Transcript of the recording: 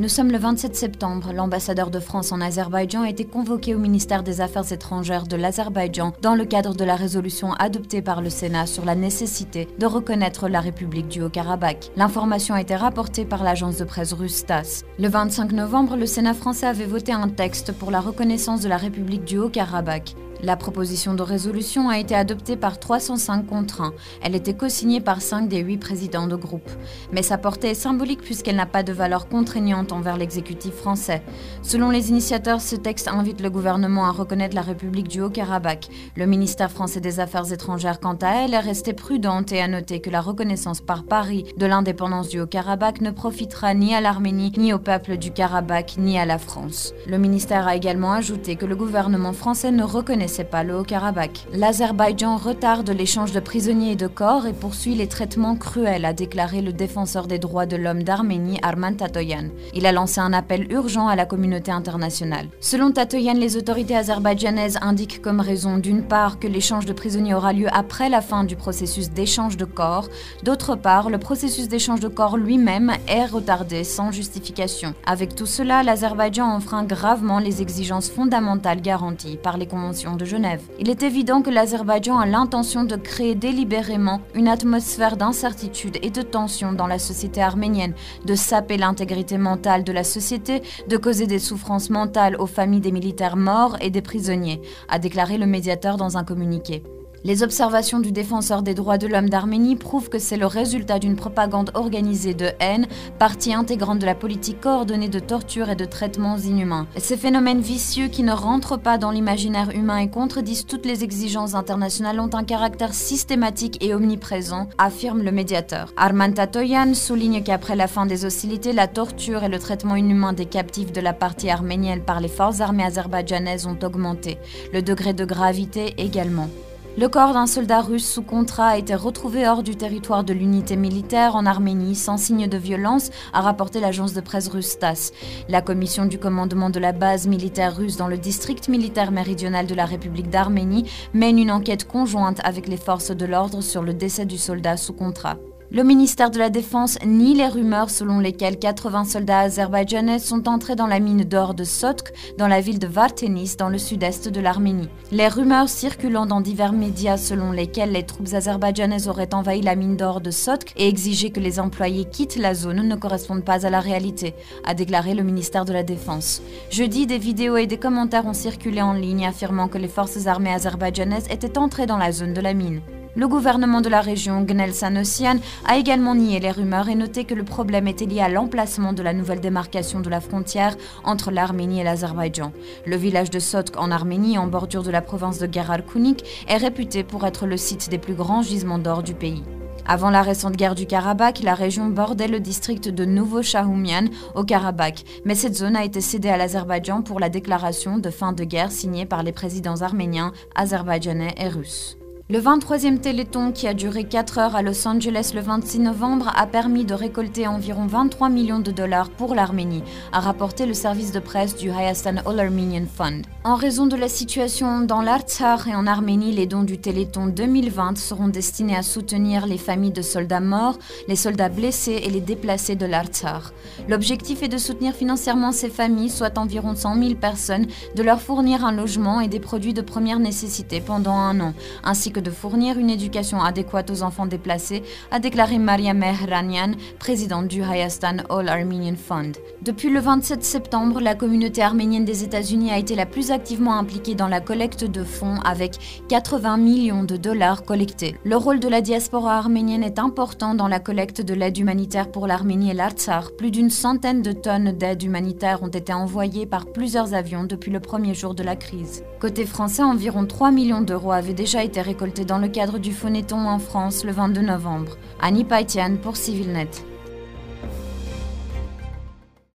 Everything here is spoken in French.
Nous sommes le 27 septembre. L'ambassadeur de France en Azerbaïdjan a été convoqué au ministère des Affaires étrangères de l'Azerbaïdjan dans le cadre de la résolution adoptée par le Sénat sur la nécessité de reconnaître la République du Haut-Karabakh. L'information a été rapportée par l'agence de presse russe TASS. Le 25 novembre, le Sénat français avait voté un texte pour la reconnaissance de la République du Haut-Karabakh. La proposition de résolution a été adoptée par 305 contre 1. Elle était co-signée par 5 des 8 présidents de groupe. Mais sa portée est symbolique puisqu'elle n'a pas de valeur contraignante envers l'exécutif français. Selon les initiateurs, ce texte invite le gouvernement à reconnaître la République du Haut-Karabakh. Le ministère français des Affaires étrangères, quant à elle, est resté prudente et a noté que la reconnaissance par Paris de l'indépendance du Haut-Karabakh ne profitera ni à l'Arménie, ni au peuple du Karabakh, ni à la France. Le ministère a également ajouté que le gouvernement français ne reconnaissait c'est pas le Haut-Karabakh. L'Azerbaïdjan retarde l'échange de prisonniers et de corps et poursuit les traitements cruels, a déclaré le défenseur des droits de l'homme d'Arménie, Arman Tatoyan. Il a lancé un appel urgent à la communauté internationale. Selon Tatoyan, les autorités azerbaïdjanaises indiquent comme raison d'une part que l'échange de prisonniers aura lieu après la fin du processus d'échange de corps, d'autre part, le processus d'échange de corps lui-même est retardé sans justification. Avec tout cela, l'Azerbaïdjan enfreint gravement les exigences fondamentales garanties par les conventions de Genève. Il est évident que l'Azerbaïdjan a l'intention de créer délibérément une atmosphère d'incertitude et de tension dans la société arménienne, de saper l'intégrité mentale de la société, de causer des souffrances mentales aux familles des militaires morts et des prisonniers, a déclaré le médiateur dans un communiqué. Les observations du défenseur des droits de l'homme d'Arménie prouvent que c'est le résultat d'une propagande organisée de haine, partie intégrante de la politique coordonnée de torture et de traitements inhumains. Ces phénomènes vicieux qui ne rentrent pas dans l'imaginaire humain et contredisent toutes les exigences internationales ont un caractère systématique et omniprésent, affirme le médiateur. Arman Tatoyan souligne qu'après la fin des hostilités, la torture et le traitement inhumain des captifs de la partie arménienne par les forces armées azerbaïdjanaises ont augmenté, le degré de gravité également. Le corps d'un soldat russe sous contrat a été retrouvé hors du territoire de l'unité militaire en Arménie sans signe de violence, a rapporté l'agence de presse russe TASS. La commission du commandement de la base militaire russe dans le district militaire méridional de la République d'Arménie mène une enquête conjointe avec les forces de l'ordre sur le décès du soldat sous contrat. Le ministère de la Défense nie les rumeurs selon lesquelles 80 soldats azerbaïdjanais sont entrés dans la mine d'or de Sotk, dans la ville de Vartenis, dans le sud-est de l'Arménie. Les rumeurs circulant dans divers médias selon lesquelles les troupes azerbaïdjanaises auraient envahi la mine d'or de Sotk et exigé que les employés quittent la zone ne correspondent pas à la réalité, a déclaré le ministère de la Défense. Jeudi, des vidéos et des commentaires ont circulé en ligne affirmant que les forces armées azerbaïdjanaises étaient entrées dans la zone de la mine. Le gouvernement de la région, Gnel Sanossian, a également nié les rumeurs et noté que le problème était lié à l'emplacement de la nouvelle démarcation de la frontière entre l'Arménie et l'Azerbaïdjan. Le village de Sotk en Arménie, en bordure de la province de Gerar-Kounik, est réputé pour être le site des plus grands gisements d'or du pays. Avant la récente guerre du Karabakh, la région bordait le district de Nouveau Shahoumian au Karabakh, mais cette zone a été cédée à l'Azerbaïdjan pour la déclaration de fin de guerre signée par les présidents arméniens, azerbaïdjanais et russes. Le 23e Téléthon, qui a duré 4 heures à Los Angeles le 26 novembre, a permis de récolter environ 23 millions de dollars pour l'Arménie, a rapporté le service de presse du Hayastan All Armenian Fund. En raison de la situation dans l'Artsakh et en Arménie, les dons du Téléthon 2020 seront destinés à soutenir les familles de soldats morts, les soldats blessés et les déplacés de l'Artsakh. L'objectif est de soutenir financièrement ces familles, soit environ 100 000 personnes, de leur fournir un logement et des produits de première nécessité pendant un an, ainsi de fournir une éducation adéquate aux enfants déplacés, a déclaré Maria Mehranian, présidente du Hayastan All Armenian Fund. Depuis le 27 septembre, la communauté arménienne des États-Unis a été la plus activement impliquée dans la collecte de fonds avec 80 millions de dollars collectés. Le rôle de la diaspora arménienne est important dans la collecte de l'aide humanitaire pour l'Arménie et l'Artsar. Plus d'une centaine de tonnes d'aide humanitaire ont été envoyées par plusieurs avions depuis le premier jour de la crise. Côté français, environ 3 millions d'euros avaient déjà été récoltés dans le cadre du phonéton en France le 22 novembre. Annie Paitian pour CivilNet.